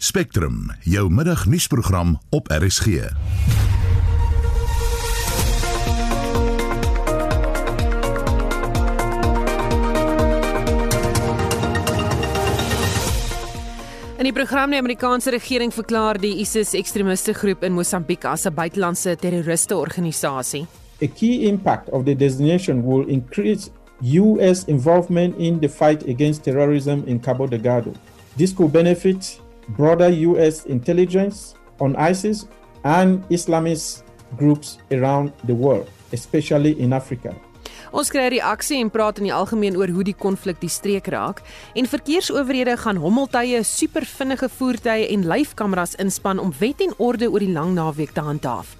Spectrum, jou middagnuusprogram op RSG. In die program die Amerikaanse regering verklaar die ISIS ekstremiste groep in Mosambiek as 'n buitelandse terroriste organisasie. A key impact of the designation will increase US involvement in the fight against terrorism in Cabo Delgado. This could benefit broader US intelligence on ISIS and Islamist groups around the world, especially in Africa. Ons kry reaksie en praat in die algemeen oor hoe die konflik die streek raak en verkeersowerhede gaan hommeltuie, supervinnige voertuie en lyfkameras inspann om wet en orde oor die lang naweek te handhaaf.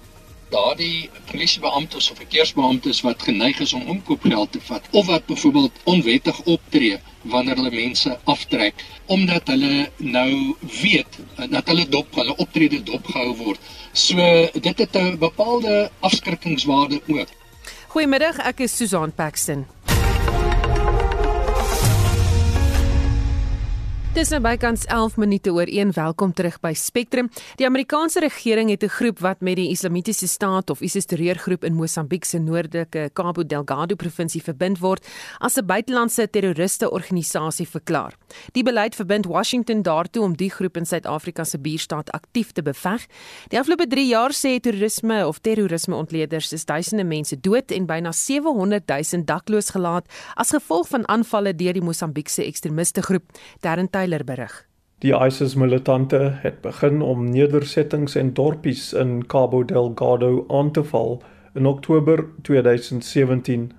Daardie polisiebeamptes of verkeersbeamptes wat geneig is om omkoopgeld te vat of wat byvoorbeeld onwettig optree wanneer hulle mense aftrek omdat hulle nou weet dat hulle dop hulle optrede dopgehou word. So dit het 'n bepaalde afskrikkingswaarde ook. Goeiemiddag, ek is Susan Paxton. Dis nou bykans 11 minute oor 1. Welkom terug by Spectrum. Die Amerikaanse regering het 'n groep wat met die Islamitiese Staat of ISIS terreurgroep in Mosambiek se noordelike Cabo Delgado provinsie verbind word as 'n buitelandse terroriste organisasie verklaar. Die beleid verbind Washington daartoe om die groep in Suid-Afrika se buurstaat aktief te beveg. Die afgelope 3 jaar sê toerisme of terrorisme ontleeders is duisende mense dood en byna 700 000 dakloos gelaat as gevolg van aanvalle deur die Mosambiekse ekstremiste groep. Darren Tyler berig. Die ISIS militante het begin om nedersettings en dorpies in Cabo Delgado aan te val in Oktober 2017.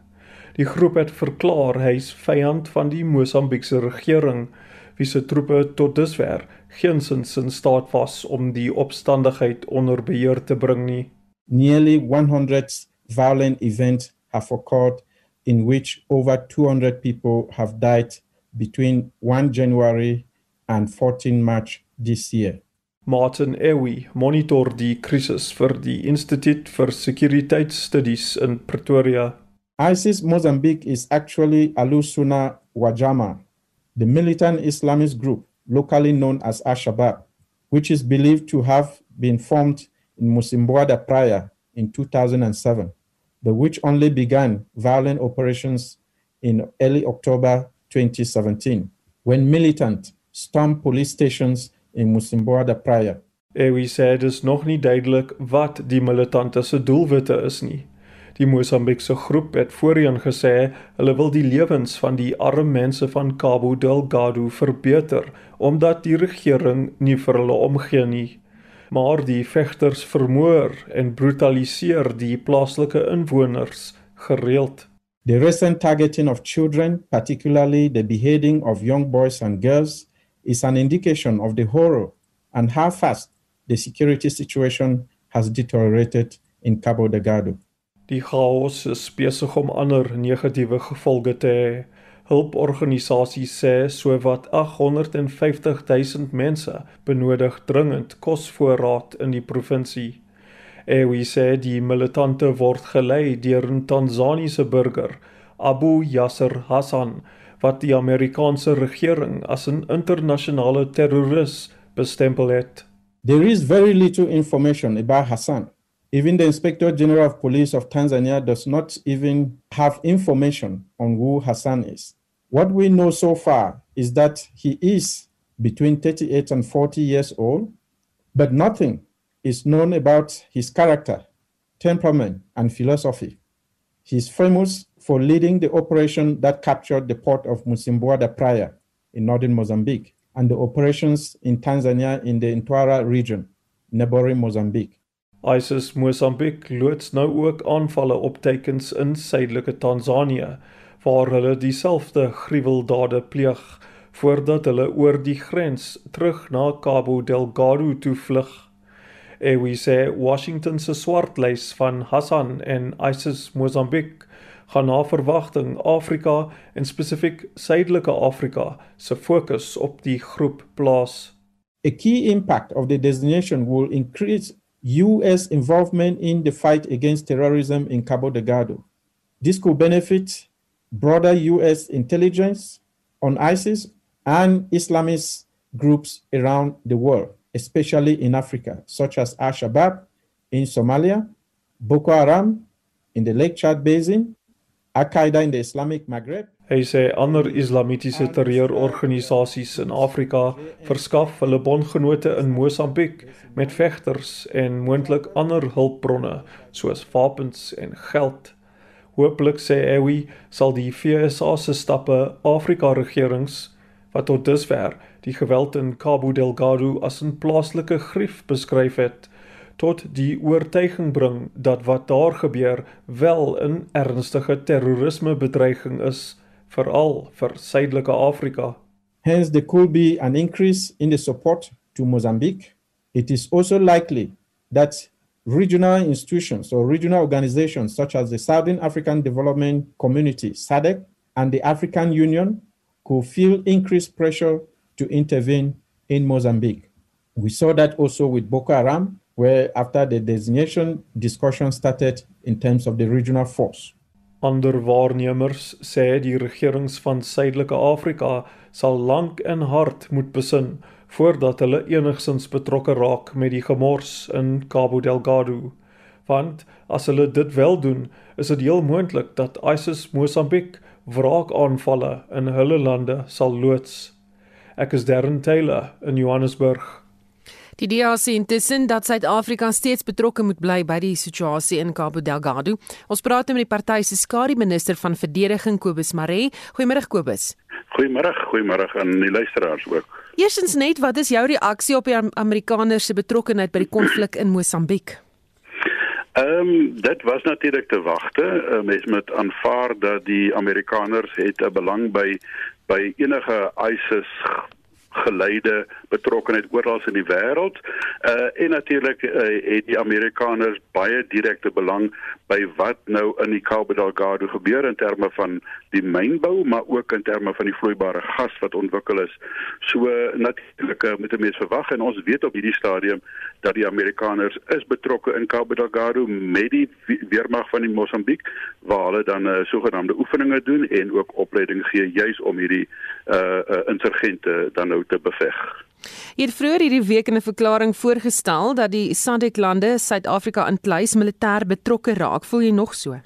Die groep het verklaar hy's vyand van die Mosambiekse regering wie se troepe tot dusver geensins in staat was om die opstandigheid onder beheer te bring nie. Nearly 100 violent events have occurred in which over 200 people have died between 1 January and 14 March this year. Martin Ewi monitor die krisis vir die Instituut vir Sekuriteitsstudies in Pretoria. ISIS Mozambique is actually Alusuna Wajama, the militant Islamist group locally known as Al-Shabaab, which is believed to have been formed in Musimboada prior in 2007, but which only began violent operations in early October 2017 when militant stormed police stations in Musimboada Praia. Ewi sê dit is nog nie duidelik wat die militante se doelwitte is nie. Die Mosambiekse groep het voorheen gesê hulle wil die lewens van die arme mense van Cabo Delgado verbeter omdat die regering nie vir hulle omgee nie. Maar die vegters vermoor en brutaliseer die plaaslike inwoners gereeld. The recent targeting of children, particularly the beheading of young boys and girls, is an indication of the horror and how fast the security situation has deteriorated in Cabo Delgado. Die chaos is besig om ander negatiewe gevolge te hê. Hulporganisasies sê sowat 850 000 mense benodig dringend kosvoorraad in die provinsie. Ewi sê die militante word gelei deur 'n Tansaniese burger, Abu Yasser Hassan, wat die Amerikaanse regering as 'n internasionale terroris bestempel het. There is very little information about Hassan. Even the Inspector General of Police of Tanzania does not even have information on who Hassan is. What we know so far is that he is between 38 and 40 years old, but nothing is known about his character, temperament, and philosophy. He is famous for leading the operation that captured the port of Musimboada Praia in northern Mozambique and the operations in Tanzania in the Intwara region, neighboring Mozambique. ISIS Mosambiek loods nou ook aanvalle op teikens in suidelike Tansanië waar hulle dieselfde gruweldade pleeg voordat hulle oor die grens terug na Cabo Delgado toe vlug. Eh, Ewi sê Washington se swartlys van Hassan en ISIS Mosambiek gaan na verwagting Afrika en spesifiek Suidelike Afrika se fokus op die groep plaas. A key impact of the designation will increase US involvement in the fight against terrorism in Cabo Delgado. This could benefit broader US intelligence on ISIS and Islamist groups around the world, especially in Africa, such as Al Shabaab in Somalia, Boko Haram in the Lake Chad Basin, Al Qaeda in the Islamic Maghreb. Hy sê ander islamitiese terreurorganisasies in Afrika verskaf hulle bondgenote in Mosambiek met vegters en moontlik ander hulpbronne soos wapens en geld. Hooplik sê Ewi sal die FSA se stappe Afrika regerings wat tot dusver die geweld in Cabo Delgado as 'n plaaslike grief beskryf het, tot die oortuiging bring dat wat daar gebeur wel 'n ernstige terrorisme bedreiging is veral vir Suidelike Afrika. Hence, there could be an increase in the support to Mozambique. It is also likely that regional institutions or regional organizations such as the Southern African Development Community, SADC, and the African Union could feel increased pressure to intervene in Mozambique. We saw that also with Boko Haram, where after the designation, discussion started in terms of the regional force. Ander waarnemers sê die regerings van Suidelike Afrika sal lank en hard moet besin voordat hulle enigsins betrokke raak met die gemors in Cabo Delgado. Want as hulle dit wel doen, is dit heel moontlik dat ISIS Mosambiek wraakaanvalle in hulle lande sal loods. Ek is Darren Taylor in Johannesburg. Die DA sê intussen dat Suid-Afrika steeds betrokke moet bly by die situasie in Cabo Delgado. Ons praat nou met die party se skare minister van verdediging Kobus Maree. Goeiemôre Kobus. Goeiemôre, goeiemôre aan die luisteraars ook. Eerstens net, wat is jou reaksie op die Amerikaners se betrokkeheid by die konflik in Mosambiek? Ehm um, dit was natuurlik te wagte. Uh, mens moet aanvaar dat die Amerikaners het 'n belang by by enige ISIS geleide betrokkenheid oral in die wêreld. Uh en natuurlik uh, het die Amerikaners baie direkte belang by wat nou in die Cabo Delgado gebeur in terme van die mynbou, maar ook in terme van die vloeibare gas wat ontwikkel is. So natuurlik uh, moet 'n mens verwag en ons weet op hierdie stadium dat die Amerikaners is betrokke in Cabo Delgado met die weermag van die Mosambiek waar hulle dan uh, sogenaamde oefeninge doen en ook opleiding gee juis om hierdie uh, uh insurgente dan nou te beveg. Jy het vroeër hierdie week in 'n verklaring voorgestel dat die SADC-lande Suid-Afrika in pleis militêr betrokke raak. Voel jy nog so?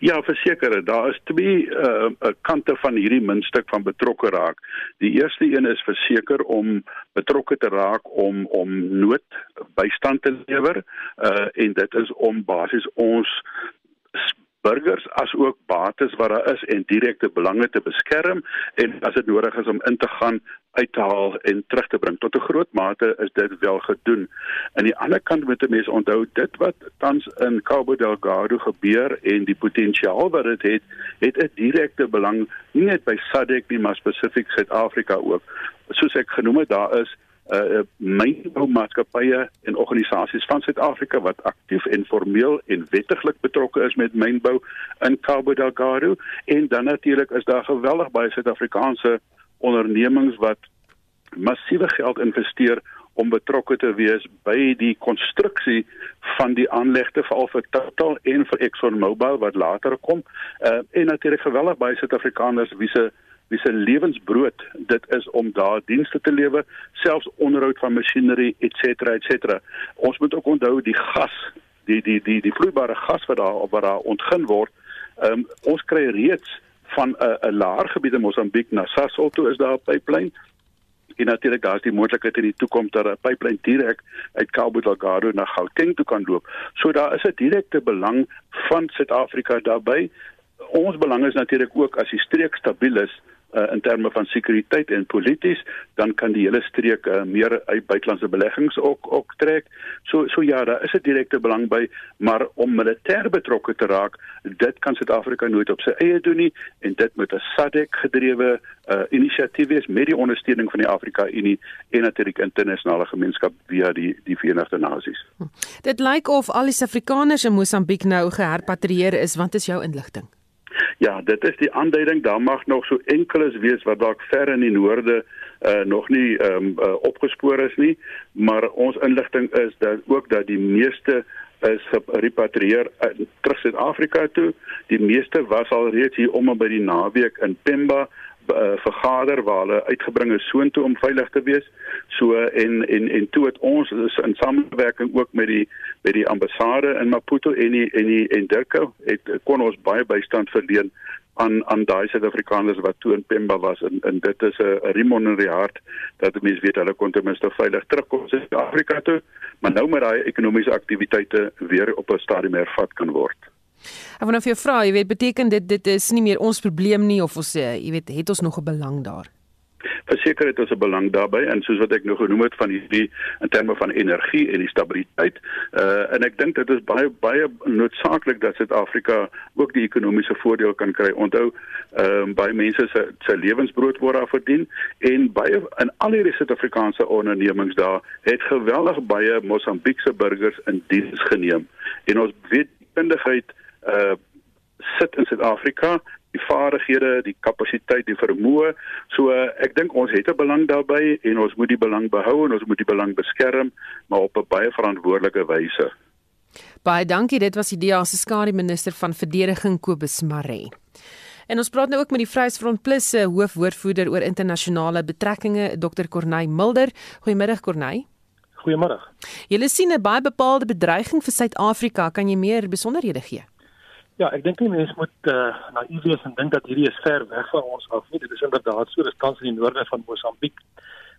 Ja, verseker, daar is twee uh kante van hierdie muntstuk van betrokke raak. Die eerste een is verseker om betrokke te raak om om nood bystand te lewer uh en dit is om basies ons burgers as ook bates wat daar is en direkte belange te beskerm en as dit nodig is om in te gaan uit te haal en terug te bring tot 'n groot mate is dit wel gedoen. Aan die ander kant moet mense onthou dit wat tans in Cabo Delgado gebeur en die potensiaal wat dit het, het 'n direkte belang nie net by SADC nie maar spesifiek Suid-Afrika ook. Soos ek genoem het, daar is uh mynboumaatskappye en organisasies van Suid-Afrika wat aktief en formeel en wettiglik betrokke is met mynbou in Cabo Delgado. En dan natuurlik is daar geweldig baie Suid-Afrikaanse ondernemings wat massiewe geld investeer om betrokke te wees by die konstruksie van die aanlegte veral vir Total en vir ExxonMobil wat later kom. Uh en natuurlik geweldig baie Suid-Afrikaners wie se wie se lewensbrood dit is om daar dienste te lewer, selfs onderhoud van masjinerie et cetera et cetera. Ons moet ook onthou die gas, die die die die vloeibare gas wat daar wat daar ontgin word. Ehm um, ons kry reeds van 'n uh, 'n laer gebied in Mosambiek na Sasol toe is daar 'n pipeline. En natuurlik daar is die moontlikheid in die toekoms dat 'n pipeline direk uit Cabo Delgado na Gauteng toe kan loop. So daar is 'n direkte belang van Suid-Afrika daarbey. Ons belang is natuurlik ook as die streek stabiel is, uh, in terme van sekuriteit en polities, dan kan die hele streek uh, meer uit buitelandse beleggings ook ook trek. So so ja, daar is 'n direkte belang by, maar om militêr betrokke te raak, dit kan Suid-Afrika nooit op sy eie doen nie en dit moet 'n SADC gedrewe uh, inisiatief wees met die ondersteuning van die Afrika Unie en natuurlik internasionale gemeenskap via die die Verenigde Nasies. Hm. Dit lyk of al die Suid-Afrikaners in Mosambiek nou geherpatrieer is, want is jou inligting? Ja, dit is die aanduiding daar mag nog so enkeles wees wat dalk ver in die noorde uh nog nie ehm um, uh, opgespoor is nie, maar ons inligting is dat ook dat die meeste is gerepatrieer uh, terug Suid-Afrika toe. Die meeste was al reeds hier om by die naweek in Pemba uh, vergader waar hulle uitgebring is soontoe om veilig te wees. So en en en toe het ons in samewerking ook met die met die ambassade in Maputo en die en die en Durban het kon ons baie bystand verleen aan aan daai Suid-Afrikaners wat toe in Pemba was en en dit is 'n remon in die hart dat mense weet hulle kon ten minste veilig terugkom Suid-Afrika toe, maar nou met daai ekonomiese aktiwiteite weer op 'n stadium hervat kan word. Ek wil nou vir jou vra, jy weet beteken dit dit is nie meer ons probleem nie of ons eh, jy weet het ons nog 'n belang daar? verseker het ons 'n belang daarbey en soos wat ek nou genoem het van hierdie in terme van energie en die stabiliteit uh en ek dink dit is baie baie noodsaaklik dat Suid-Afrika ook die ekonomiese voordeel kan kry. Onthou ehm uh, baie mense se se lewensbrood word daar verdien en baie in al hierdie Suid-Afrikaanse ondernemings daar het geweldig baie Mosambiekse burgers in diens geneem en ons weet kundigheid uh sit in Suid-Afrika die vaardighede, die kapasiteit, die vermoë. So ek dink ons het 'n belang daarbey en ons moet die belang behou en ons moet die belang beskerm, maar op 'n baie verantwoordelike wyse. Baie dankie. Dit was die DEA se skare minister van verdediging Kobus Maree. En ons praat nou ook met die Vryheidsfront Plus se hoofwoordvoerder oor internasionale betrekkinge, Dr. Corneil Mulder. Goeiemiddag Corneil. Goeiemôre. Julle sien 'n baie bepaalde bedreiging vir Suid-Afrika. Kan jy meer besonderhede gee? Ja, ek dink die mense moet uh, naïef wees en dink dat hierdie is ver weg van ons af nie. Dit is inderdaad so, dit staan in die noorde van Mosambiek.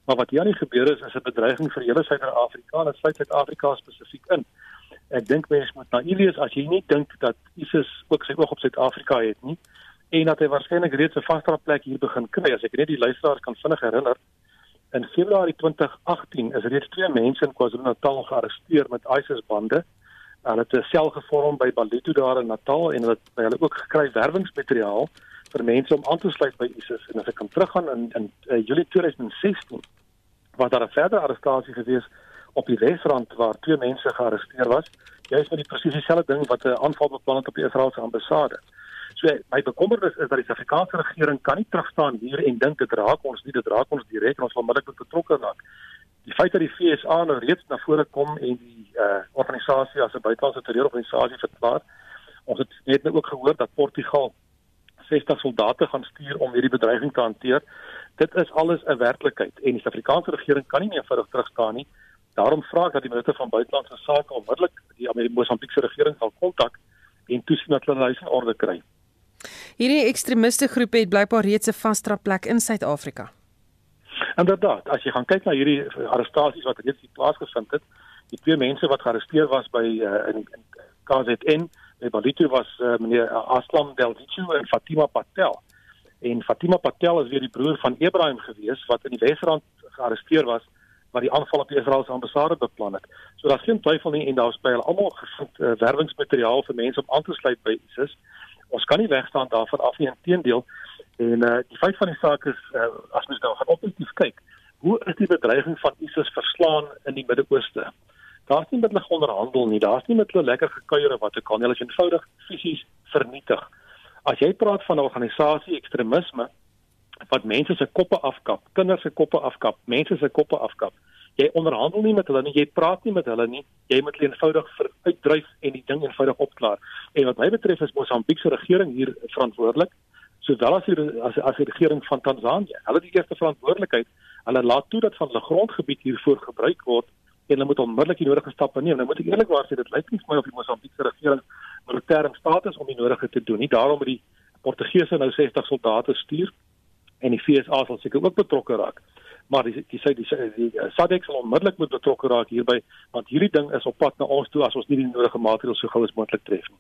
Maar wat hier nie gebeur is, is 'n bedreiging vir hele Suid-Afrika en sluit Suid-Afrika spesifiek in. Ek dink mense moet naïef wees as jy nie dink dat ISIS ook sy oog op Suid-Afrika het nie en dat hy waarskynlik reeds 'n vaste plek hier begin kry. As ek net die luisteraars kan vinnig herinner, in Februarie 2018 is reeds twee mense in KwaZulu-Natal gearresteer met ISIS bande. Hulle het 'n sel gevorm by Ballito daar in Natal en hulle het hulle ook gekry werwingsmateriaal vir mense om aan te sluit by ISIS en as ek kan teruggaan in in uh, Julie 2016 was daar 'n verdere arrestasie gewees op die Wesrand waar twee mense gearresteer was juist met die presies dieselfde ding wat 'n aanval beplan het op die Israeliese ambassade. So my bekommernis is dat die Suid-Afrikaanse regering kan nie terugstaan hier en dink dit raak ons nie, dit raak ons direk en ons wil onmiddellik betrokke raak die feit dat die FSA nou reeds na vore kom en die uh organisasie as 'n buitelandse terreurorganisasie verklaar. Ons het net nou ook gehoor dat Portugal 60 soldate gaan stuur om hierdie bedreiging te hanteer. Dit is alles 'n werklikheid en die Suid-Afrikaanse regering kan nie meer eenvoudig terugstaan nie. Daarom vra ek dat die minister van buitelandse sake onmiddellik die Amerikaanse regering sal kontak en toesien dat hulle huis in orde kry. Hierdie ekstremiste groep het blykbaar reeds 'n vaste plek in Suid-Afrika. Inderdaad, as jy gaan kyk na hierdie arrestasies wat reeds plaasgevind het, die twee mense wat gearresteer was by uh, in, in KZN, by Balito was uh, meneer Aslam Delvichu en Fatima Patel. En Fatima Patel is weer die broer van Ibrahim gewees wat in die Wesrand gearresteer was wat die aanval op die Israeliese ambassade beplan het. So daar's geen twyfel nie en daar's by hulle almal gevind uh, werwingsmateriaal vir mense om aan te sluit by ISIS. Ons kan nie wegstaan daarvan af nie, inteendeel. En uh die feit van die saak is uh, as mens nou gaan objektief kyk, hoe is die bedreiging van ISIS verslaan in die Midde-Ooste? Daar's nie met hulle onderhandel nie, daar's nie met hulle lekker gekuier wat ek kan, hulle is eenvoudig fisies vernietig. As jy praat van 'n organisasie ekstremisme wat mense se koppe afkap, kinders se koppe afkap, mense se koppe afkap, jy onderhandel nie met hulle nie, jy praat nie met hulle nie, jy moet hulle eenvoudig uitdryf en die ding eenvoudig opklaar. En wat my betref is Mosambiek se regering hier verantwoordelik sowel as die as, as die regering van Tansanië. Hulle het die eerste verantwoordelikheid. Hulle laat toe dat van hulle grondgebied hiervoor gebruik word en hulle moet onmiddellik die nodige stappe neem. Nou moet ek eerlikwaar sê dit lyk nie vir my of die Mosambiekse regering militêr in staat is om die nodige te doen nie. Daarom het die Portugese nou 60 soldate stuur en die FSA sal seker ook betrokke raak. Maar die die sê die, die, die, die SADC sal onmiddellik moet betrokke raak hierby want hierdie ding is op pad na ons toe as ons nie die nodige maatreëls so gou as moontlik tref nie.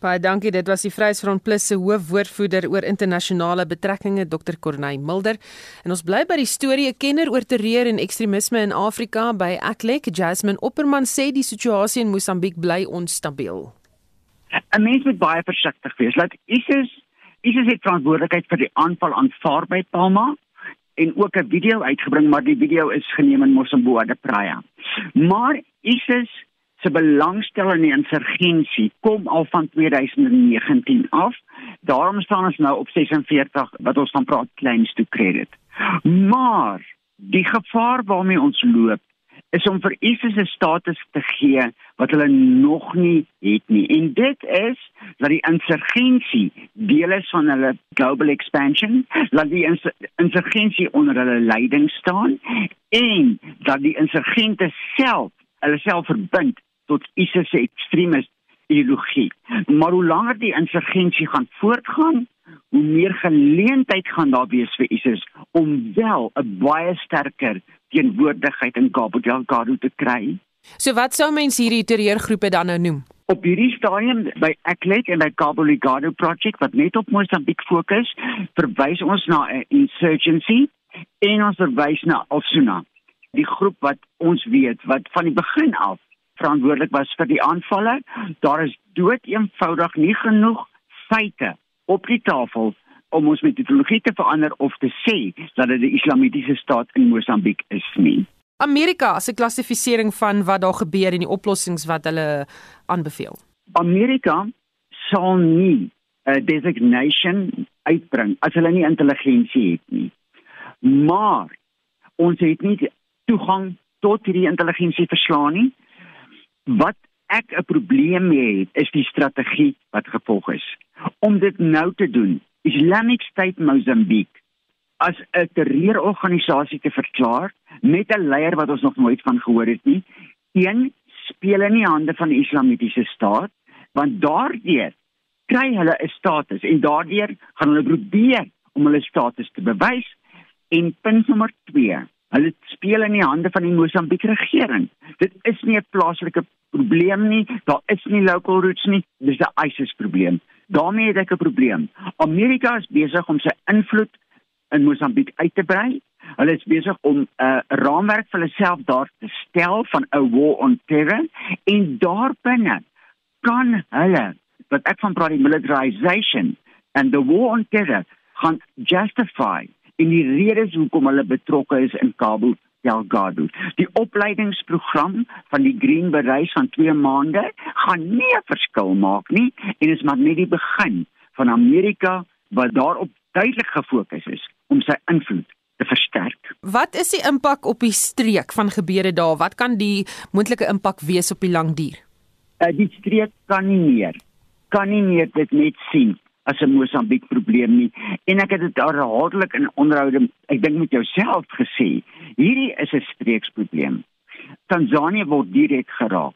Baie dankie. Dit was die Vryheidsfront Plus se hoofwoordvoerder oor internasionale betrekkinge, Dr. Corneil Mulder. En ons bly by die storie 'n kenner oor terreur en ekstremisme in Afrika by Aklek. Jasmine Opperman sê die situasie in Mosambiek bly onstabiel. 'n Mens moet baie versigtig wees. Laat ISIS ISIS het verantwoordelikheid vir die aanval aanvaar by Palma en ook 'n video uitgebring, maar die video is geneem in Mosamboa de Praia. Maar ISIS se belangstelling in die insurgensie kom al van 2019 af. Daarom staan ons nou op 46 wat ons van praat kleins toe credit. Maar die gevaar waarmee ons loop is om vir ISIS 'n status te gee wat hulle nog nie het nie. En dit is dat die insurgensie deel is van hulle global expansion, dat die insurgensie onder hulle leiding staan en dat die insurgente self hulle self verbind tot ISIS se ekstremiste ideologie. Maar hoe langer die insurgensie gaan voortgaan, hoe meer geleentheid gaan daar wees vir ISIS om wel 'n baie sterker teenwoordigheid in Cabo Delgado te kry. So wat sou mens hierdie terreurgroepe dan nou noem? Op hierdie stadium by Aklet en by Cabo Delgado project wat net op Mosambiek fokus, verwys ons na 'n insurgency en ons verwys na Alsuna, die groep wat ons weet wat van die begin af verantwoordelik was vir die aanvalle. Daar is dood eenvoudig nie genoeg feite op die tafel om ons metodologie te verander of te sê dat dit die islamitiese staat in Mosambiek is nie. Amerika se klassifisering van wat daar gebeur en die oplossings wat hulle aanbeveel. Amerika sal nie 'n designation uitbring as hulle nie intelligensie het nie. Maar ons het nie toegang tot hierdie intelligensie verslaan nie. Wat ek 'n probleem mee het, is die strategie wat gevolg is. Om dit nou te doen, Islamic State Mozambique as 'n terreurorganisasie te verklaar met 'n leier wat ons nog nooit van gehoor het nie. Een speel in die hande van die Islamitiese staat, want daardeur kry hulle 'n status en daardeur gaan hulle probeer om hulle status te bewys. En punt nommer 2, hulle speel in die hande van die Mosambiek regering. Dit is nie 'n plaaslike probleem nie, daar is nie local roots nie, dis 'n ISIS probleem daarmee het ek 'n probleem. Amerika is besig om sy invloed in Mosambiek uit te brei. Hulle is besig om 'n uh, raamwerk vir hulle self daar te stel van 'n war on terror en daarbinne kan hulle wat ek van praat die militarization and the war on terror gaan justify in die redes hoekom hulle betrokke is in Kabul Delgado. Die opleidingsprogram van die Green Beret van 2 maande gaan nie 'n verskil maak nie en is maar net die begin van Amerika wat daarop duidelik gefokus is om sy invloed te versterk. Wat is die impak op die streek van gebeure daar? Wat kan die moontlike impak wees op die lang duur? Uh, die streek kan nie meer kan nie meer dit net sien as 'n Mosambiek probleem nie. En ek het dit herhaaldelik in onderhoude ek dink met jouself gesê hierdie is 'n streeksprobleem. Tansanië word direk geraak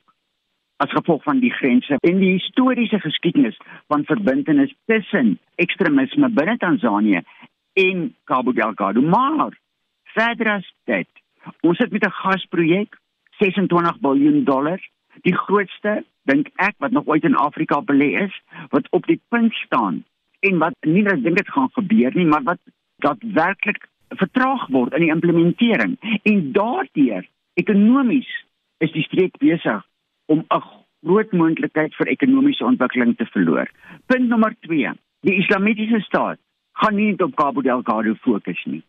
as gevolg van die grense en die historiese geskiedenis van verbintenis tussen ekstremisme binne Tansanië en Cabo Delgado. Maar verder as dit ons het met 'n gasprojek 26 miljard dollar die grootste dink ek wat nog ooit in Afrika belê is wat op die punt staan en wat nie net dink dit gaan gebeur nie maar wat daadwerklik vertraag word in die implementering en daardeur ekonomies is die streek besig om 'n groot moontlikheid vir ekonomiese ontwikkeling te verloor. Punt nommer 2. Die Islamitiese staat gaan nie op Cabo Delgado fokus nie.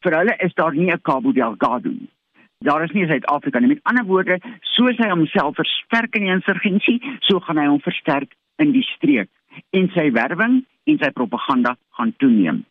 Vir hulle is daar nie 'n Cabo Delgado nie daar is nie Suid-Afrika nie. Met ander woorde, soos hy homself versterk in die insurgensie, so gaan hy hom versterk in die streek en sy werwing en sy propaganda gaan toeneem.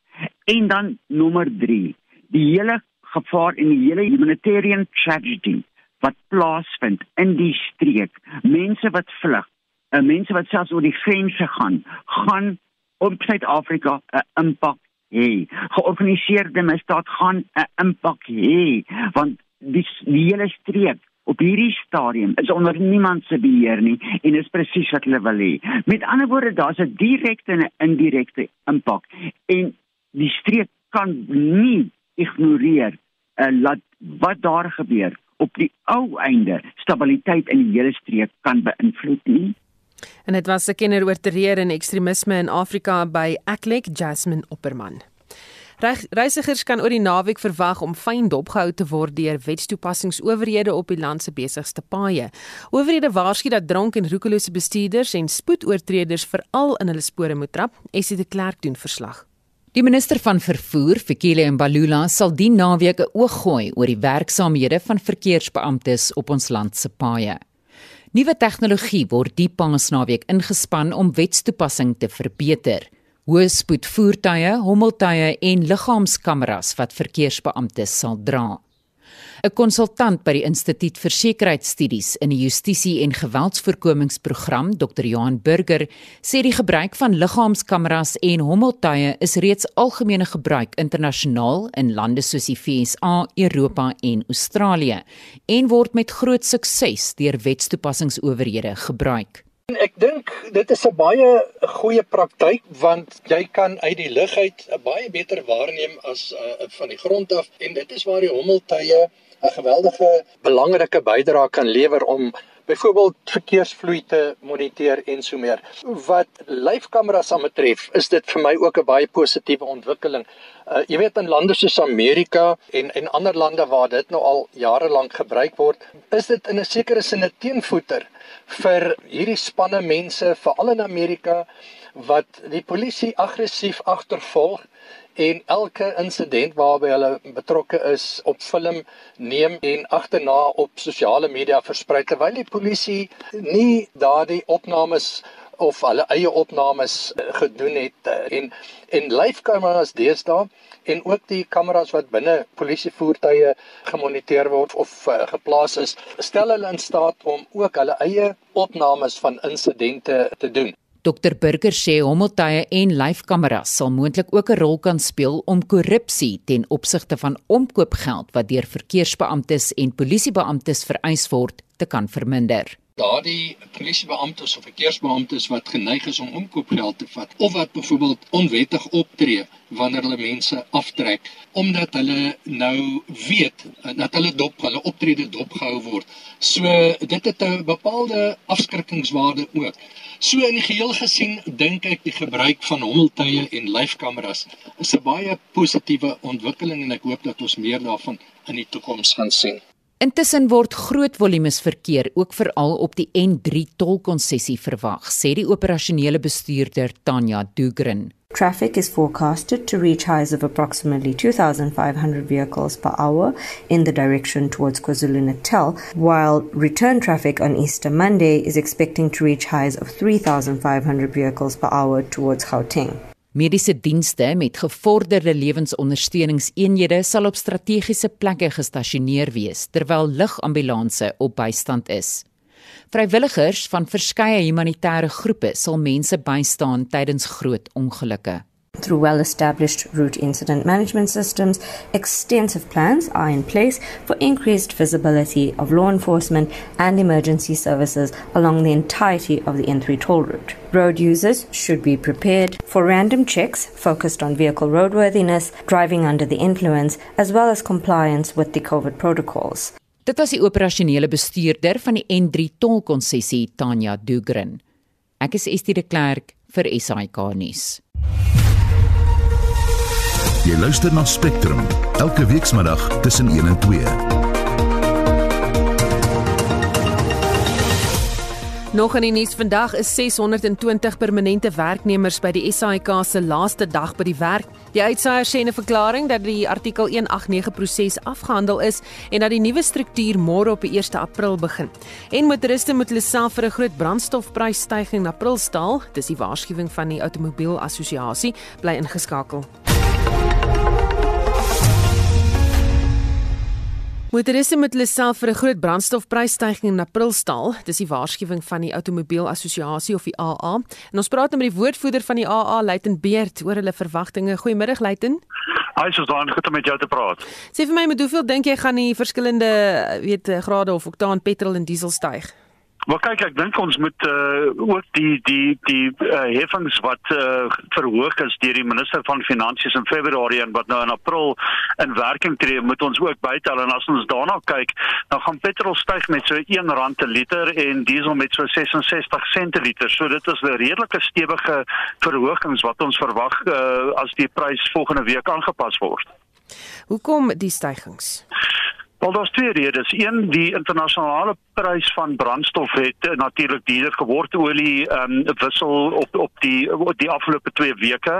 En dan nommer 3, die hele gevaar en die hele humanitarian tragedy wat plaasvind in die streek. Mense wat vlug, uh, mense wat selfs oor die grense gaan, gaan op Suid-Afrika 'n impak hê. Georganiseerde misdaad gaan 'n impak hê want die, die hele streek op hierdie stadium is onder niemand se beheer nie en is presies wat hulle wil hê. Met ander woorde, daar's 'n direkte en 'n indirekte impak en die streek kan nie ignoreer uh, laat wat daar gebeur op die ou einde stabiliteit in die hele streek kan beïnvloed nie. En dit was 'n kenner oor terreur en ekstremisme in Afrika by Aklek Jasmine Opperman. Reisigers kan oor die naweek verwag om fyn dopgehou te word deur wetstoepassingsowerhede op die land se besigste paaie. Owerhede waarsku dat dronk en roekelose bestuurders en spoedoortreders veral in hulle spore moet trap. Essie de Klerk doen verslag. Die minister van vervoer, Fikile Mbalula, sal die naweek 'n oog gooi oor die werksaamhede van verkeersbeamptes op ons land se paaie. Nuwe tegnologie word die paasnaweek ingespan om wetstoepassing te verbeter hoë spoed voertuie, hommeltuie en liggaamskameras wat verkeersbeamptes sal dra. 'n Konsultant by die Instituut vir Sekuriteitsstudies in die Justisie en Geweldsvoorkomingsprogram, Dr. Johan Burger, sê die gebruik van liggaamskameras en hommeltuie is reeds algemene gebruik internasionaal in lande soos die VSA, Europa en Australië en word met groot sukses deur wetstoepassingsowerhede gebruik. Ek dink dit is 'n baie goeie praktyk want jy kan uit die lug uit baie beter waarneem as uh, van die grond af. En dit is waar die hommeltuie 'n geweldige belangrike bydrae kan lewer om byvoorbeeld verkeersvloei te moniteer en so meer. Wat lyfkameras aanbetref, is dit vir my ook 'n baie positiewe ontwikkeling. Uh, jy weet in lande soos Amerika en en ander lande waar dit nou al jare lank gebruik word, is dit in 'n sekere sin 'n teenvoeter vir hierdie spanne mense veral in Amerika wat die polisie aggressief agtervolg en elke insident waarby hulle betrokke is op film neem en agterna op sosiale media versprei terwyl die polisie nie daardie opnames of hulle eie opnames eh, gedoen het eh, en en live kameras deesdae en ook die kameras wat binne polisievoertuie gemoniteer word of uh, geplaas is, stel hulle in staat om ook hulle eie opnames van insidente te doen. Dr Burger sê hommeltuie en lyfkameras sal moontlik ook 'n rol kan speel om korrupsie ten opsigte van omkoopgeld wat deur verkeersbeamptes en polisiebeamptes vereis word te kan verminder daardie polisiebeamptes of verkeersbeamptes wat geneig is om omkoopgeld te vat of wat byvoorbeeld onwettig optree wanneer hulle mense aftrek omdat hulle nou weet dat hulle dop hulle optrede dopgehou word. So dit het 'n bepaalde afskrikkingswaarde ook. So in die geheel gesien dink ek die gebruik van hommeltuie en lyfkameras is 'n baie positiewe ontwikkeling en ek hoop dat ons meer daarvan in die toekoms gaan sien. Intussen word groot volumes verkeer ook veral op die N3 tolkonsessie verwag, sê die operasionele bestuurder Tanya Dugren. Traffic is forecasted to reach highs of approximately 2,500 vehicles per hour in the direction towards KwaZulu-Natal, while return traffic on Easter Monday is expecting to reach highs of 3,500 vehicles per hour towards Gauteng. Mediese dienste met gevorderde lewensondersteuningseenhede sal op strategiese plekke gestasioneer wees terwyl ligambulanse op bystand is. Vrywilligers van verskeie humanitêre groepe sal mense bystaan tydens groot ongelukke. Through well established route incident management systems, extensive plans are in place for increased visibility of law enforcement and emergency services along the entirety of the N3 toll route. Road users should be prepared for random checks focused on vehicle roadworthiness, driving under the influence, as well as compliance with the COVID protocols. Dit was die operasionele bestuurder van die N3 tolkonsessie Tanya Dugren. Ek is Estie de Klerk vir SAK nuus. Jy luister na Spectrum elke weekmiddag tussen 1 en 2. Nog in die nuus vandag is 620 permanente werknemers by die SAIK se laaste dag by die werk. Die uitsaier sê in 'n verklaring dat die artikel 189 proses afgehandel is en dat die nuwe struktuur môre op die 1 April begin. En motoriste moet hulle self vir 'n groot brandstofprysstygings in April staal. Dis die waarskuwing van die Automobiel Assosiasie bly ingeskakel. Motoriste moet hulle self vir 'n groot brandstofprysstygings in April staal. Dis die waarskuwing van die Automobiel Assosiasie of die AA. En ons praat nou met die woordvoerder van die AA, Luiten Beerd, oor hulle verwagtinge. Goeiemiddag Luiten. Hi, so dan goed om met jou te praat. Sê vir my, met hoeveel dink jy gaan die verskillende weet grade of oktaan petrol en diesel styg? Maar kyk, ek dink ons moet uh, ook die die die uh, heffings wat uh, verhoog is deur die minister van finansies in Februarie en wat nou in April in werking tree, moet ons ook bytel en as ons daarna kyk, dan gaan petrol styg met so R1 per liter en diesel met so 66 sent per liter. So dit is 'n redelike stewige verhogings wat ons verwag uh, as die prys volgende week aangepas word. Hoekom die stygings? Wel daar's twee redes. Een, die internasionale prys van brandstof het uh, natuurlik duurder geword. Olie ehm um, wissel op op die op die afgelope 2 weke.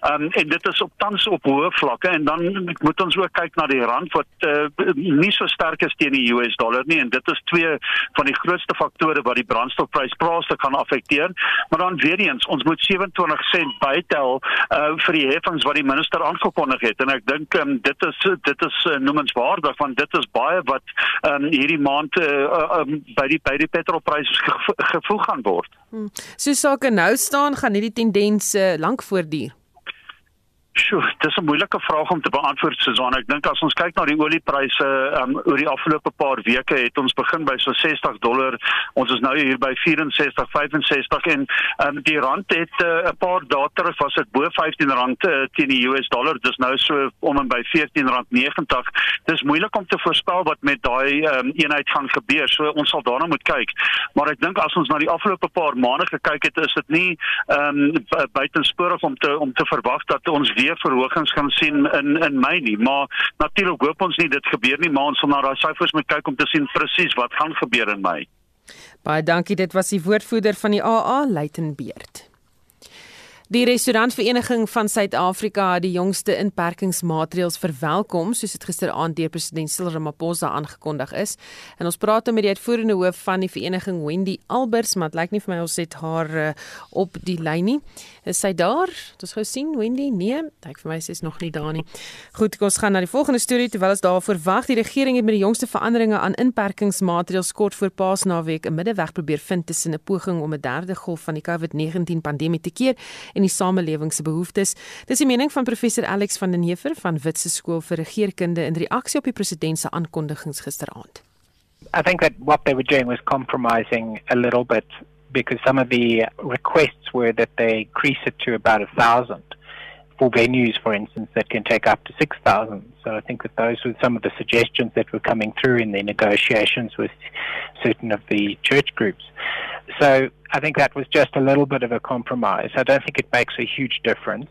Ehm um, en dit is op tans op hoë vlakke en dan moet ons ook kyk na die rand wat uh, nie so sterk is teen die US dollar nie en dit is twee van die grootste faktore wat die brandstofprys plaaslik gaan affekteer. Maar dan weer eens, ons moet 27 sent bytel uh, vir die heffings wat die minister aangekondig het en ek dink um, dit is dit is uh, noemenswaardig want dit is baie wat um, hierdie maand uh, um, by die by die petrolpryse gevo gevoeg gaan word. Hmm. So sake nou staan gaan hierdie tendens uh, lank voortduur. Sjoe, dis 'n moeilike vraag om te beantwoord Susan. Ek dink as ons kyk na die oliepryse um, oor die afgelope paar weke het ons begin by so 60 dollar. Ons is nou hier by 64, 65 en um, die rand het eh, 'n uh, paar dae terug was dit bo 15 rand uh, teen die US dollar. Dis nou so om en by 14 rand 90. Dis moeilik om te voorspel wat met daai um, eenheid gaan gebeur. So ons sal daarna moet kyk. Maar ek dink as ons na die afgelope paar maande gekyk het, is dit nie um, buitensporig om te om te verwag dat ons weer verhogings gaan sien in in Mei nie, maar natuurlik hoop ons nie dit gebeur nie, maar ons sal na daai syfers moet kyk om te sien presies wat gaan gebeur in Mei. Baie dankie, dit was die woordvoerder van die AA, Luitenbeerd. Die restaurantvereniging van Suid-Afrika het die jongste inperkingsmaatreëls verwelkom, soos dit gisteraand deur president Cyril Ramaphosa aangekondig is. En ons praat nou met die uitvoerende hoof van die vereniging, Wendy Albers, maar dit lyk nie vir my ons het haar uh, op die lyn nie. Is sy daar? Ons gou sien Wendy? Nee, lyk vir my sy is nog nie daar nie. Goed, ons gaan na die volgende storie terwyl ons daarvoor wag. Die regering het met die jongste veranderinge aan inperkingsmaatreëls kort voor Paasnaweek 'n middeweg probeer vind tussen 'n poging om 'n derde golf van die COVID-19 pandemie te keer en die samelewing se behoeftes. Dis die mening van professor Alex van den Heever van Witse Skool vir Regeringskunde in reaksie op die president se aankondigings gisteraand. I think that what they were doing was compromising a little bit because some of the requests were that they increase it to about a thousand for venues, for instance, that can take up to 6,000. So I think that those were some of the suggestions that were coming through in the negotiations with certain of the church groups. So I think that was just a little bit of a compromise. I don't think it makes a huge difference.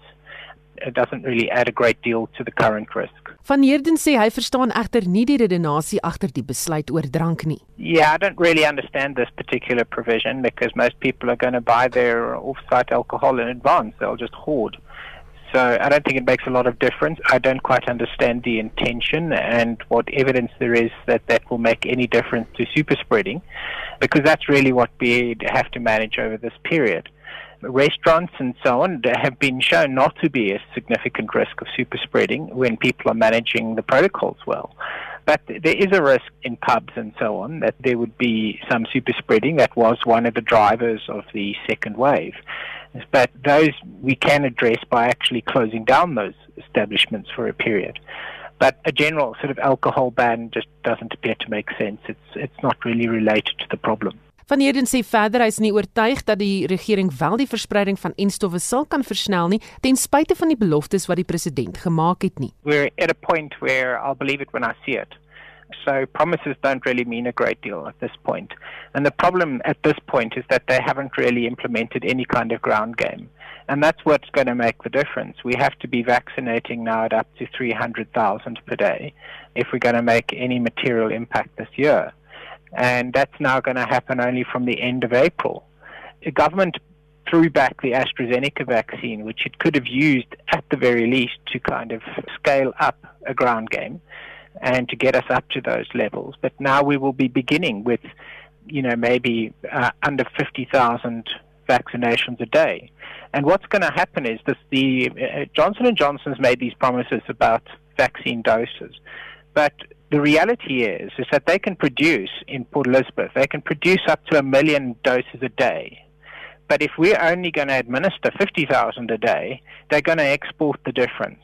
It doesn't really add a great deal to the current risk. Van Heerden sê hy verstaan egter nie die redenasie agter die besluit oor drank nie. Yeah, I don't really understand this particular provision because most people are going to buy their off-site alcohol in advance. They'll just hoard. So I don't think it makes a lot of difference. I don't quite understand the intention and what evidence there is that that will make any difference to super spreading, because that's really what we have to manage over this period. Restaurants and so on have been shown not to be a significant risk of super spreading when people are managing the protocols well. But there is a risk in pubs and so on that there would be some super spreading. That was one of the drivers of the second wave. But those we can address by actually closing down those establishments for a period. But a general sort of alcohol ban just doesn't appear to make sense. It's it's not really related to the problem. Van Heerden sê verder hy is nie oortuig dat die regering wel die verspreiding van enstowwe sal kan versnel nie ten spyte van die beloftes wat die president gemaak het nie. We're at a point where I'll believe it when I see it. So promises don't really mean a great deal at this point. And the problem at this point is that they haven't really implemented any kind of ground game. And that's what's going to make the difference. We have to be vaccinating now at up to 300,000 per day if we're going to make any material impact this year. And that's now going to happen only from the end of April. The government threw back the AstraZeneca vaccine, which it could have used at the very least to kind of scale up a ground game and to get us up to those levels. But now we will be beginning with, you know, maybe uh, under 50,000 vaccinations a day. And what's going to happen is this: the uh, Johnson and Johnson's made these promises about vaccine doses, but the reality is is that they can produce in Port Elizabeth, they can produce up to a million doses a day. But if we're only going to administer 50,000 a day, they're going to export the difference.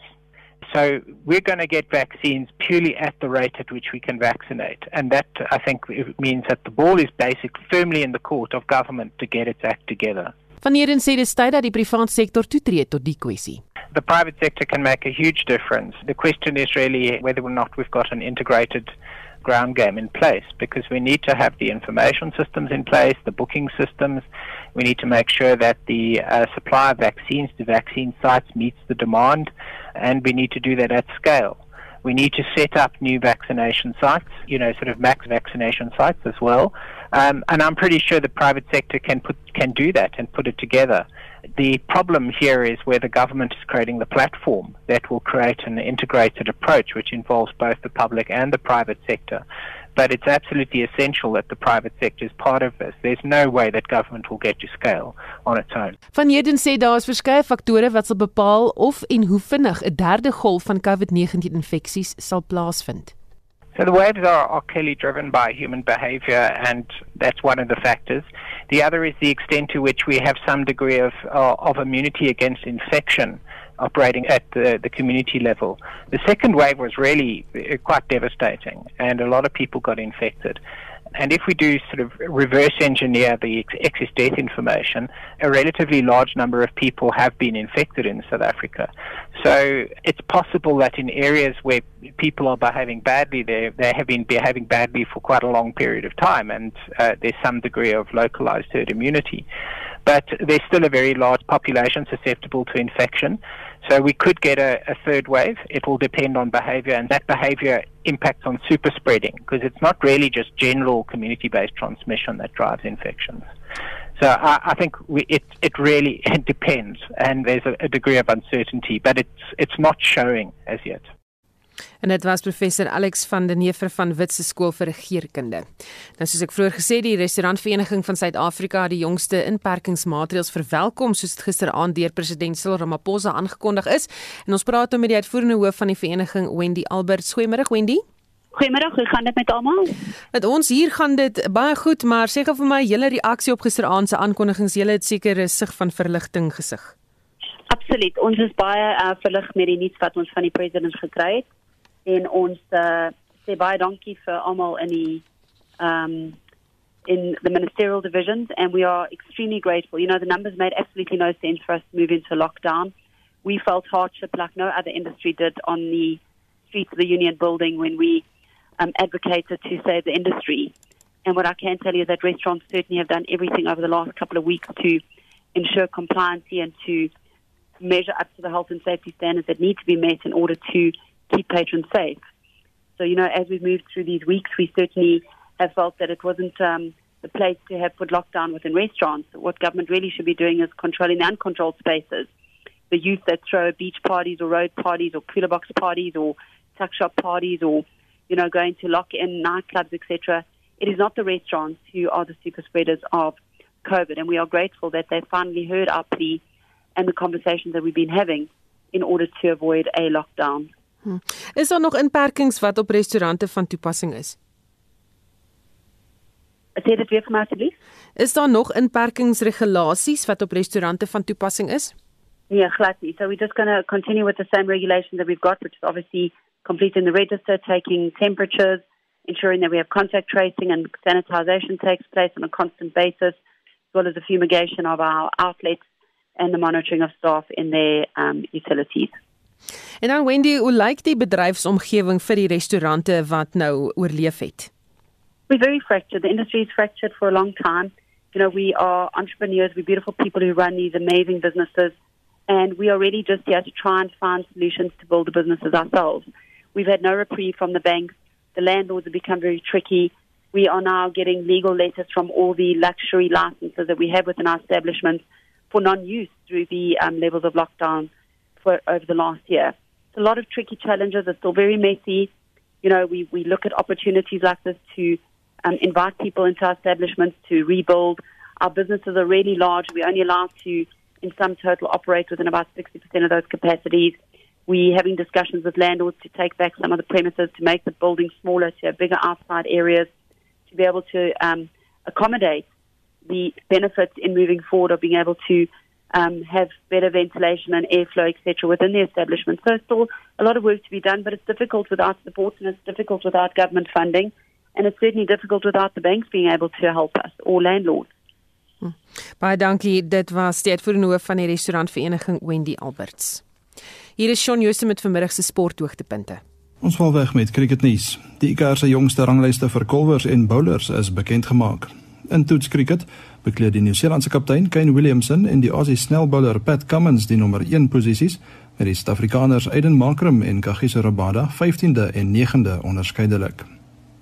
So we're going to get vaccines purely at the rate at which we can vaccinate. And that, I think, means that the ball is basically firmly in the court of government to get its act together. Van Heerden sê dis tyd dat die private sektor toetree tot die kwessie. The private sector can make a huge difference. The question is really whether or not we've got an integrated ground game in place because we need to have the information systems in place, the booking systems. We need to make sure that the uh, supply of vaccines to vaccine sites meets the demand, and we need to do that at scale. We need to set up new vaccination sites, you know, sort of max vaccination sites as well. Um, and I'm pretty sure the private sector can put can do that and put it together. The problem here is where the government is creating the platform that will create an integrated approach which involves both the public and the private sector. But it's absolutely essential that the private sector is part of this. There's no way that government will get to scale on its own. Van Heerden sê daar is verskeie faktore wat sal bepaal of en hoe vinnig 'n derde golf van COVID-19 infeksies sal plaasvind. So the waves are, are clearly driven by human behavior, and that's one of the factors. The other is the extent to which we have some degree of, uh, of immunity against infection operating at the, the community level. The second wave was really uh, quite devastating, and a lot of people got infected. And if we do sort of reverse engineer the excess death information, a relatively large number of people have been infected in South Africa. So it's possible that in areas where people are behaving badly, they, they have been behaving badly for quite a long period of time, and uh, there's some degree of localized herd immunity. But there's still a very large population susceptible to infection. So we could get a, a, third wave. It will depend on behavior, and that behavior impacts on super spreading because it's not really just general community based transmission that drives infections. So I, I think we, it, it really it depends, and there's a, a degree of uncertainty, but it's, it's not showing as yet. En dit was professor Alex van der Neever van Witse Skool vir Regeringskunde. Nou soos ek vroeër gesê die restaurantvereniging van Suid-Afrika het die jongste inperkingsmaatreëls verwelkom soos dit gisteraand deur president Cyril Ramaphosa aangekondig is. En ons praat nou met die uitvoerende hoof van die vereniging Wendy Albert. Goeiemôre Wendy. Goeiemôre, hoe gaan dit met almal? Met ons hier gaan dit baie goed, maar sê gou vir my julle reaksie op gisteraand se aankondigings. Julle het seker 'n sig van verligting gesig. Absoluut. Ons is baie uh, verlig met die nuus wat ons van die president gekry het en ons uh, sê baie dankie vir almal in die um in the ministerial divisions and we are extremely grateful. You know the numbers made absolutely no sense for us to move into lockdown. We felt hardship like no other industry did on the streets of the union building when we um, advocated to save the industry. And what I can tell you is that restaurants certainly have done everything over the last couple of weeks to ensure compliance and to measure up to the health and safety standards that need to be met in order to keep patrons safe. So, you know, as we've moved through these weeks, we certainly have felt that it wasn't um, the place to have put lockdown within restaurants. What government really should be doing is controlling the uncontrolled spaces. The youth that throw beach parties or road parties or cooler box parties or tuck shop parties or, you know, going to lock in nightclubs, etc. It is not the restaurants who are the super spreaders of COVID. And we are grateful that they finally heard our plea and the conversations that we've been having in order to avoid a lockdown. Hmm. Is daar nog inperkings wat op restaurante van toepassing is? Sê dit weer vir my asseblief. Is daar nog inperkingsregulasies wat op restaurante van toepassing is? Yeah, glad nie. So we're just going to continue with the same regulations that we've got, which is obviously completing the register, taking temperatures, ensuring that we have contact tracing and sanitization takes place on a constant basis, as well as the fumigation of our outlets and the monitoring of staff in their um, utilities. En dan Wendy, hoe lyk die bedryfsomgewing vir die restaurante wat nou oorleef het? We're very fractured. The industry is fractured for a long time. You know, we are entrepreneurs, we're beautiful people who run these amazing businesses, and we are really just here to try and find solutions to build the businesses ourselves. We've had no reprieve from the banks. The landlords have become very tricky. We are now getting legal letters from all the luxury licenses that we have within our establishments for non-use through the um, levels of lockdown for over the last year. It's a lot of tricky challenges. It's still very messy. You know, we, we look at opportunities like this to um, invite people into our establishments to rebuild. Our businesses are really large. We're only allowed to, in some total, operate within about 60% of those capacities. We're having discussions with landlords to take back some of the premises to make the building smaller, to have bigger outside areas, to be able to um, accommodate the benefits in moving forward of being able to um, have better ventilation and airflow, etc., within the establishment. So, still a lot of work to be done, but it's difficult without support and it's difficult without government funding, and it's certainly difficult without the banks being able to help us or landlords. Hm. Baie dankie. Dit was die uitvoerende hoof van die restaurantvereniging Wendy Alberts. Hier is Shaun Jooste met vanmiddag se sporthoogtepunte. Ons val weg met cricketnuus. Die ICC se jongste ranglyste vir kolwers en bowlers is bekend gemaak. In toetskriket bekleed die Nieu-Seelandse kaptein Kane Williamson en die Aussie snelbowler Pat Cummins die nommer 1 posisies met die Suid-Afrikaners Aiden Markram en Kagiso Rabada 15de en 9de onderskeidelik.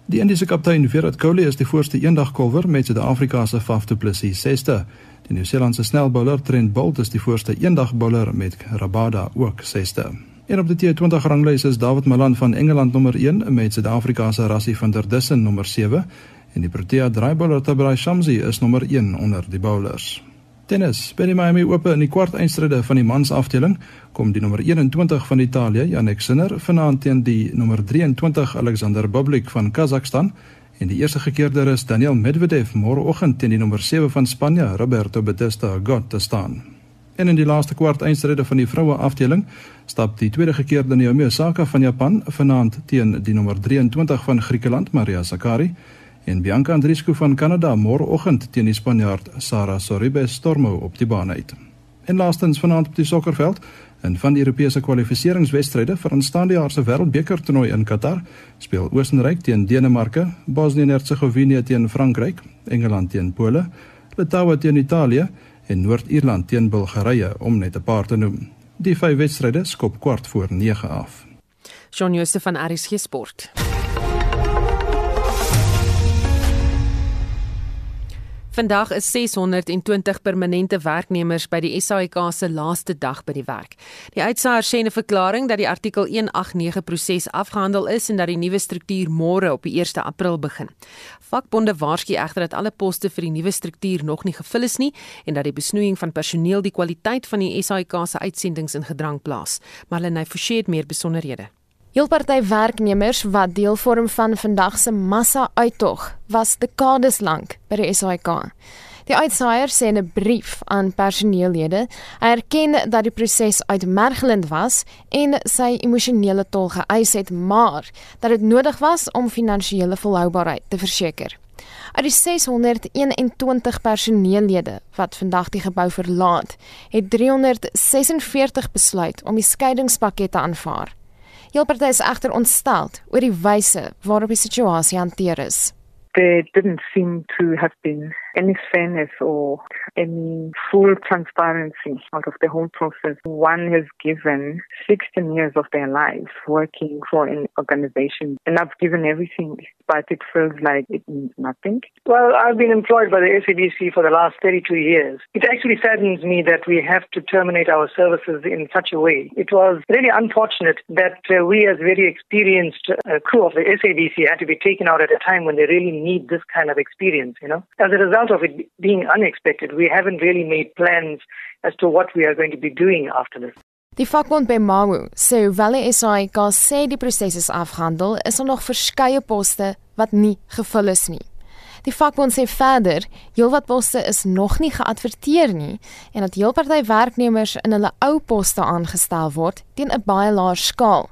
Die Indiese kaptein Virat Kohli is die voorste eendagkolwer met Suid-Afrika se Faf du Plessis 6de. Die Nieu-Seelandse snelbowler Trent Boult is die voorste eendagbowler met Rabada ook 6de. En op die T20 ranglys is David Malan van Engeland nommer 1 met Suid-Afrika se Rassie van der Dussen nommer 7 en die Protea draaibowler Tabrai Shamsi is nommer 1 onder die bowlers. Tennis. By die Miami Ope in die kwart eindstryde van die mans afdeling kom die nommer 21 van Italië, Jannik Sinner, vanaand teen die nommer 23 Alexander Bublik van Kazakhstan en die eerste gekeerder is Daniel Medvedev môreoggend teen die nommer 7 van Spanje, Roberto Bautista Agut te staan. En in die laaste kwart eindstryde van die vroue afdeling stap die tweede gekeerde Naomi Osaka van Japan vanaand teen die nommer 23 van Griekeland, Maria Sakkari en Bianca Andreescu van Kanada môreoggend teen die Spanjaard Sara Sorribes Stormo op die baan uit. En laastens vanaand op die sokkerveld in van die Europese kwalifikasiewedstryde vir aanstaande jaar se Wêreldbeker toernooi in Qatar speel Oostenryk teen Denemarke, Bosnië-Hertsegovina teen Frankryk, Engeland teen Pole, Litouwe teen Italië en Noord-Ierland teen Bulgarië om net 'n paar te noem. Die vyf wedstryde skop kwart voor 9 af. Shaun Jooste van RSG Sport. Vandag is 620 permanente werknemers by die SAIK se laaste dag by die werk. Die uitsaaier sê in 'n verklaring dat die artikel 189 proses afgehandel is en dat die nuwe struktuur môre op die 1 April begin. Vakbonde waarsku egter dat alle poste vir die nuwe struktuur nog nie gevul is nie en dat die besnoeiing van personeel die kwaliteit van die SAIK se uitsendings in gedrang plaas. Marlene Forsie het meer besonderhede. Heel party werknemers wat deel vorm van vandag se massa-uittog was dekades lank by die SAIK. Die uitsaaier sê in 'n brief aan personeellede, hy erken dat die proses uitmergelend was en sy emosionele tol geëis het, maar dat dit nodig was om finansiële volhoubaarheid te verseker. Uit die 621 personeellede wat vandag die gebou verlaat, het 346 besluit om die skeiingspakket te aanvaar. Heel party is egter ontstel oor die wyse waarop die situasie hanteer is. There didn't seem to have been any fairness or any full transparency out of the whole process. One has given 16 years of their life working for an organization, and I've given everything, but it feels like it means nothing. Well, I've been employed by the SABC for the last 32 years. It actually saddens me that we have to terminate our services in such a way. It was really unfortunate that uh, we, as very experienced uh, crew of the SABC, had to be taken out at a time when they really need this kind of experience, you know. As a result, result of it being unexpected, we haven't really made plans as to what we are going to be doing after this. Die vakbond by Mawu sê hoewel die SAIK sê die proses is afgehandel, is daar nog verskeie poste wat nie gevul is nie. Die vakbond sê verder, heelwat poste is nog nie geadverteer nie en dat heelparty werknemers in hulle ou poste aangestel word teen 'n baie laer skaal.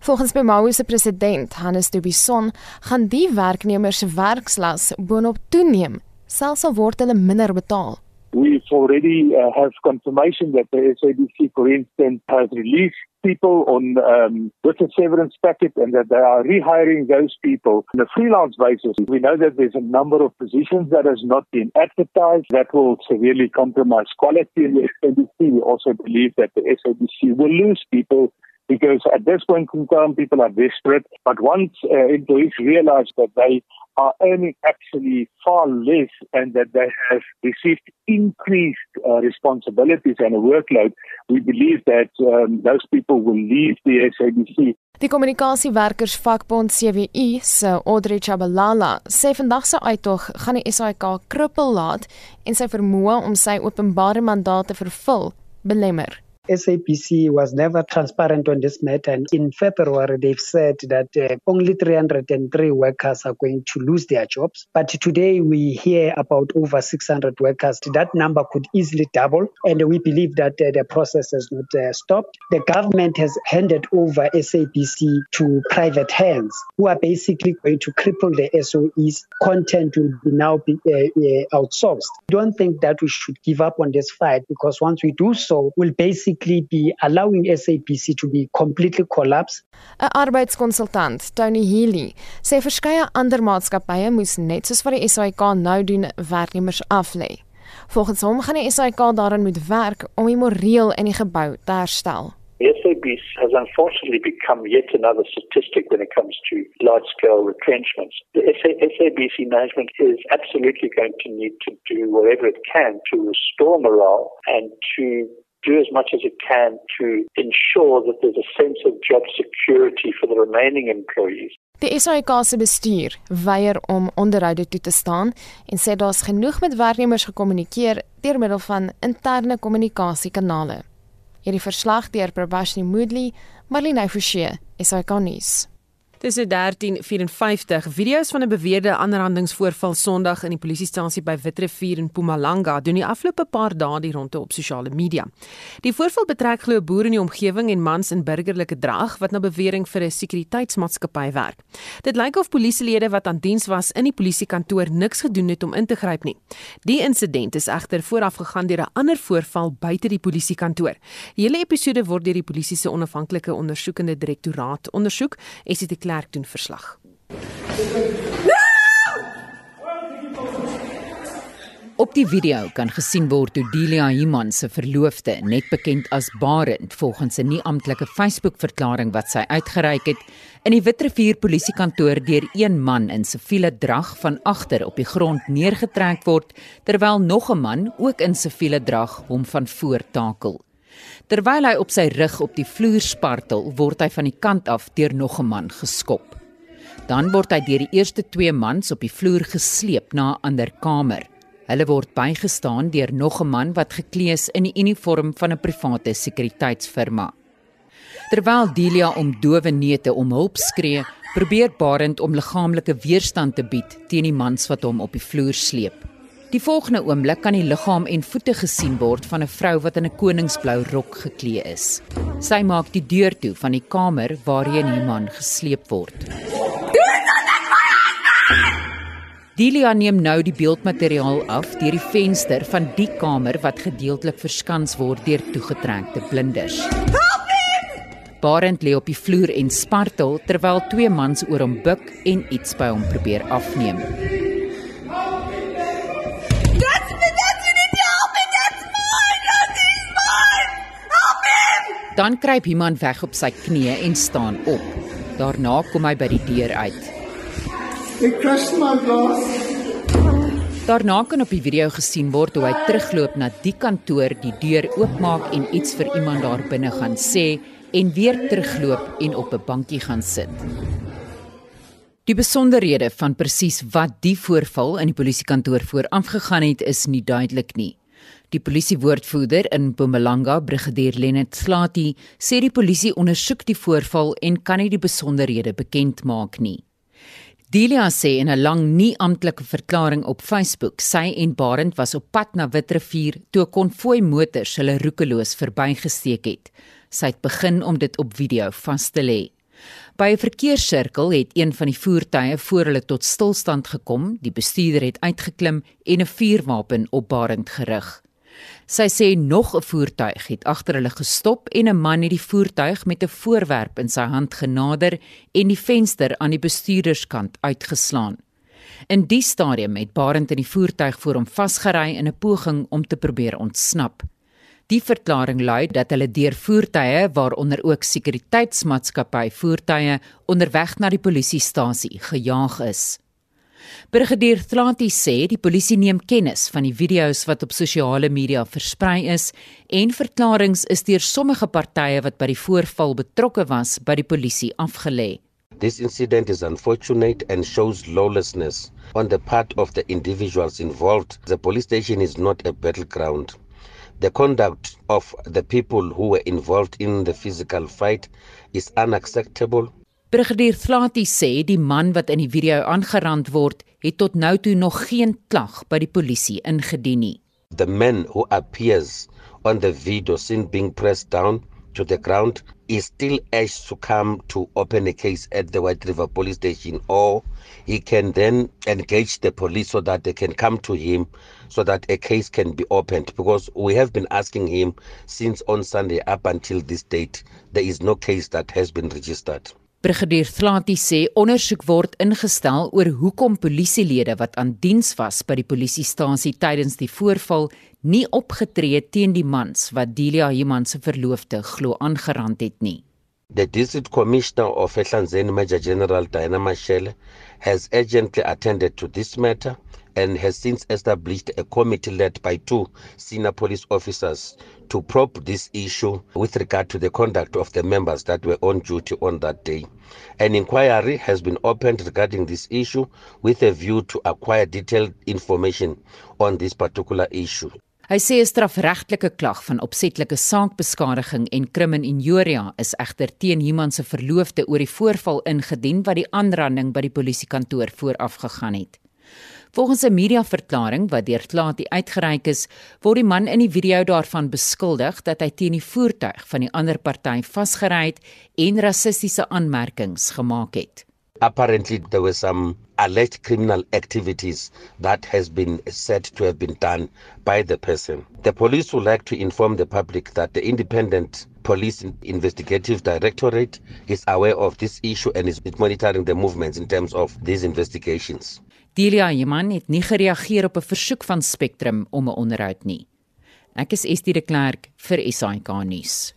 Volgens Bemawu se president, Hannes Dubison, gaan die werknemers se werkslas boonop toeneem selfs al word hulle minder betaal. We've already uh, have confirmation that the SABC, for instance, has released people on um, with a severance packet and that they are rehiring those people on a freelance basis. We know that there's a number of positions that has not been advertised that will severely compromise quality in the SABC. We also believe that the SABC will lose people because at this point in time people are desperate. But once uh, employees realize that they are earning actually far less and that they have received increased uh, responsibilities and a workload, we believe that um, those people will leave the SABC. Die kommunikasiewerkers vakbond CWU se Audrey Chabalala sê vandag se uittog gaan die SAIK krippel laat en sy vermoë om sy openbare mandaat te vervul belemmer. SAPC was never transparent on this matter. And in February, they've said that uh, only 303 workers are going to lose their jobs. But today we hear about over 600 workers. That number could easily double. And we believe that uh, the process has not uh, stopped. The government has handed over SAPC to private hands who are basically going to cripple the SOE's content will be now be uh, uh, outsourced. I don't think that we should give up on this fight because once we do so, we'll basically basically be allowing SAPC to be completely collapse. 'n Arbeidskonsultant, Tony Healy, sê verskeie ander maatskappye moes net soos wat die SAIK nou doen, werknemers aflê. Volgens hom gaan die SAIK daaraan moet werk om die moreel in die gebou te herstel. SABC has unfortunately become yet another statistic when it comes to large scale retrenchments. The SABC management is absolutely going to need to do whatever it can to restore morale and to do as much as it can to ensure that there's a sense of job security for the remaining employees. Die SAIK se bestuur weier om onderhoude toe te staan en sê daar's genoeg met werknemers gekommunikeer deur middel van interne kommunikasiekanale. Hierdie verslag deur Prabashni Moodley, Marlene Forsie, SAIK nuus. Dis 1354 video's van 'n beweerde aanrandingsvoorval Sondag in die polisiestasie by Witrifuur in Mpumalanga doen die afgelope paar dae die ronde op sosiale media. Die voorval betrek glo boere in die omgewing en mans in burgerlike drag wat na bewering vir 'n sekuriteitsmaatskappy werk. Dit lyk of polisielede wat aan diens was in die polisiekantoor niks gedoen het om in te gryp nie. Die insident is egter voorafgegaan deur 'n ander voorval buite die polisiekantoor. Die hele episode word deur die polisie se onafhanklike ondersoekende direktoraat ondersoek. Esie de Klerk doen verslag. Op die video kan gesien word hoe Delia Iman se verloofde, net bekend as Barend, volgens 'n nie-amptelike Facebook-verklaring wat sy uitgereik het, in die Witrifuur polisiekantoor deur een man in siviele drag van agter op die grond neergetrek word, terwyl nog 'n man, ook in siviele drag, hom van voor takel. Terwyl hy op sy rug op die vloer spartel, word hy van die kant af deur nog 'n man geskop. Dan word hy deur die eerste twee mans op die vloer gesleep na 'n ander kamer. Hulle word bygestaan deur nog 'n man wat geklee is in die uniform van 'n private sekuriteitsfirma. Terwyl Delia om dowe neete om hulp skree, probeer Barend om liggaamlike weerstand te bied teen die mans wat hom op die vloer sleep. Die volgende oomblik kan die liggaam en voete gesien word van 'n vrou wat in 'n koningsblou rok geklee is. Sy maak die deur toe van die kamer waarheen die man gesleep word. Delia neem nou die beeldmateriaal af deur die venster van die kamer wat gedeeltelik verskans word deur toegetrekte blinders. Barend lê op die vloer en spartel terwyl twee mans oor hom buig en iets by hom probeer afneem. Dan kruip iemand weg op sy knieë en staan op. Daarna kom hy by die deur uit. Ek kras my glas. Daarna kan op die video gesien word hoe hy terugloop na die kantoor, die deur oopmaak en iets vir iemand daar binne gaan sê en weer terugloop en op 'n bankie gaan sit. Die besonderhede van presies wat die voorval in die polisiekantoor voorafgegaan het, is nie duidelik nie. Die polisiewoordvoerder in Mpumalanga, Brigadier Lenet Slati, sê die polisie ondersoek die voorval en kan nie die besonderhede bekend maak nie. Delia sê in 'n lang nie-amptelike verklaring op Facebook, sy en Barend was op pad na Witrifuur toe 'n konvoi motors hulle roekeloos verbygesteek het. Sy het begin om dit op video vas te lê. By 'n verkeerssirkel het een van die voertuie voor hulle tot stilstand gekom, die bestuurder het uitgeklim en 'n vuurwapen op Barend gerig. Sy sê nog 'n voertuig het agter hulle gestop en 'n man het die voertuig met 'n voorwerp in sy hand genader en die venster aan die bestuurderskant uitgeslaan. In die stadium het Barend in die voertuig voor hom vasgery in 'n poging om te probeer ontsnap. Die verklaring lui dat hulle deur voertuie waaronder ook sekuriteitsmaatskappy voertuie onderweg na die polisiestasie gejaag is. Brigadier Tlanti sê die polisie neem kennis van die video's wat op sosiale media versprei is en verklaringe is deur sommige partye wat by die voorval betrokke was by die polisie afgelê. This incident is unfortunate and shows lawlessness on the part of the individuals involved. The police station is not a battleground. The conduct of the people who were involved in the physical fight is unacceptable Brigadier Thlati sê die man wat in die video aangerand word, het tot nou toe nog geen klag by die polisie ingedien nie. The man who appears on the video seen being pressed down to the ground is still urged to come to open a case at the White River police station or he can then engage the police so that they can come to him so that a case can be opened because we have been asking him since on Sunday up until this date there is no case that has been registered. Brigadier Thlati sê ondersoek word ingestel oor hoekom polisielede wat aan diens was by die polisiestasie tydens die voorval nie opgetree teen die mans wat Delia Human se verloofde glo aangerand het nie. The District Commissioner of Ehlanzeni Major General Diana Mashele has urgently attended to this matter and has since established a committee led by two senior police officers to probe this issue with regard to the conduct of the members that were on duty on that day. An inquiry has been opened regarding this issue with a view to acquire detailed information on this particular issue. Hy sê 'n strafregtelike klag van opsetlike saakbeskadiging en krimin injuria is egter teen Human se verloofde oor die voorval ingedien wat die aanranding by die polisiekantoor vooraf gegaan het. Volgens 'n mediaverklaring wat deur Klaatie uitgereik is, word die man in die video daarvan beskuldig dat hy teen die voertuig van die ander party vasgery het en rassistiese aanmerkings gemaak het. Apparently there were some alleged criminal activities that has been said to have been done by the person. The police would like to inform the public that the independent Police Investigative Directorate is aware of this issue and is monitoring the movements in terms of these investigations. Delia Jeman het nie gereageer op 'n versoek van Spectrum om 'n onderhoud nie. Ek is Estie de Klerk vir SAK nuus.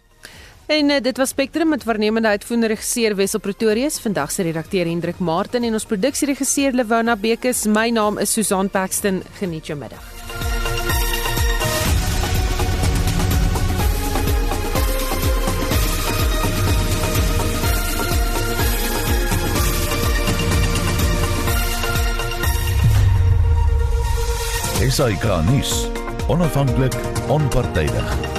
En uh, dit was Spectrum met waarnemende uitvoerende regisseur Wessel Pretorius, vandag se redakteur Hendrik Martin en ons produksieregisseur Lewona Bekes. My naam is Susan Paxton. Geniet jou middag. SAK nuus. Onafhanklik, onpartydig.